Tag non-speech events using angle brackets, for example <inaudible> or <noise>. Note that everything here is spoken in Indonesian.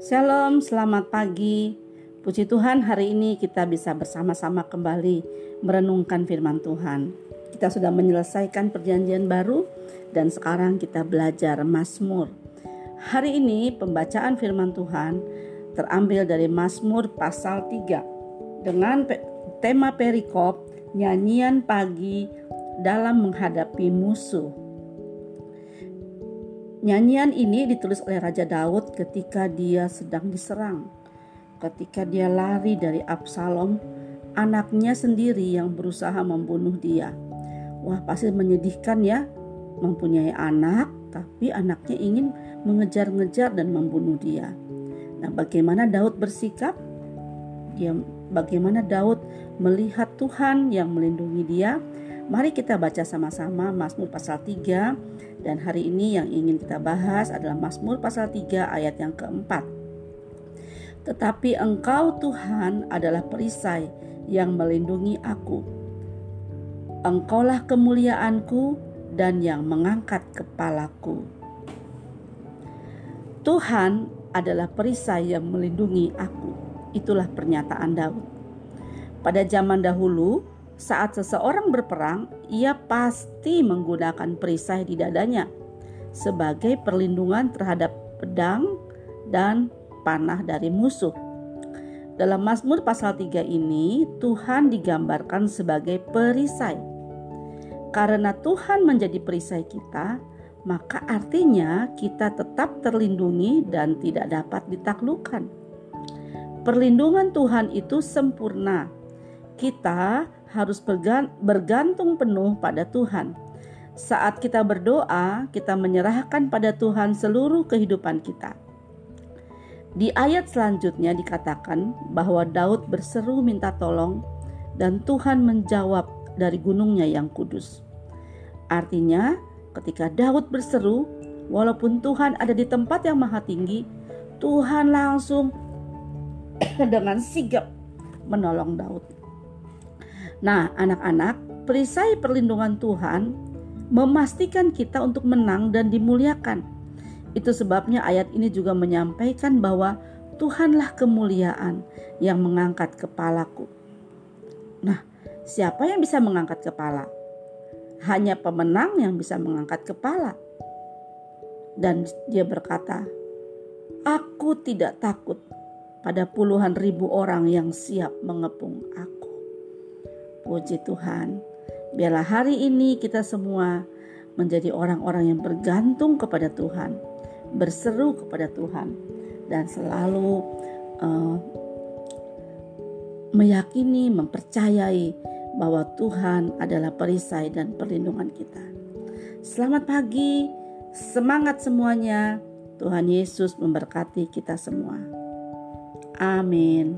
Shalom, selamat pagi. Puji Tuhan, hari ini kita bisa bersama-sama kembali merenungkan firman Tuhan. Kita sudah menyelesaikan perjanjian baru dan sekarang kita belajar Mazmur. Hari ini pembacaan firman Tuhan terambil dari Mazmur pasal 3 dengan tema perikop nyanyian pagi dalam menghadapi musuh. Nyanyian ini ditulis oleh Raja Daud ketika dia sedang diserang. Ketika dia lari dari Absalom, anaknya sendiri yang berusaha membunuh dia. Wah, pasti menyedihkan ya, mempunyai anak, tapi anaknya ingin mengejar-ngejar dan membunuh dia. Nah, bagaimana Daud bersikap? Dia bagaimana Daud melihat Tuhan yang melindungi dia? Mari kita baca sama-sama Mazmur pasal 3 dan hari ini yang ingin kita bahas adalah Mazmur pasal 3 ayat yang keempat. Tetapi engkau Tuhan adalah perisai yang melindungi aku. Engkaulah kemuliaanku dan yang mengangkat kepalaku. Tuhan adalah perisai yang melindungi aku. Itulah pernyataan Daud. Pada zaman dahulu, saat seseorang berperang, ia pasti menggunakan perisai di dadanya sebagai perlindungan terhadap pedang dan panah dari musuh. Dalam Mazmur pasal 3 ini, Tuhan digambarkan sebagai perisai. Karena Tuhan menjadi perisai kita, maka artinya kita tetap terlindungi dan tidak dapat ditaklukkan. Perlindungan Tuhan itu sempurna. Kita harus bergantung penuh pada Tuhan. Saat kita berdoa, kita menyerahkan pada Tuhan seluruh kehidupan kita. Di ayat selanjutnya dikatakan bahwa Daud berseru minta tolong dan Tuhan menjawab dari gunungnya yang kudus. Artinya, ketika Daud berseru, walaupun Tuhan ada di tempat yang maha tinggi, Tuhan langsung <coughs> dengan sigap menolong Daud. Nah, anak-anak, perisai perlindungan Tuhan memastikan kita untuk menang dan dimuliakan. Itu sebabnya ayat ini juga menyampaikan bahwa Tuhanlah kemuliaan yang mengangkat kepalaku. Nah, siapa yang bisa mengangkat kepala? Hanya pemenang yang bisa mengangkat kepala. Dan dia berkata, "Aku tidak takut pada puluhan ribu orang yang siap mengepung aku." Puji Tuhan. Biarlah hari ini kita semua menjadi orang-orang yang bergantung kepada Tuhan, berseru kepada Tuhan, dan selalu uh, meyakini, mempercayai bahwa Tuhan adalah perisai dan perlindungan kita. Selamat pagi, semangat semuanya. Tuhan Yesus memberkati kita semua. Amin.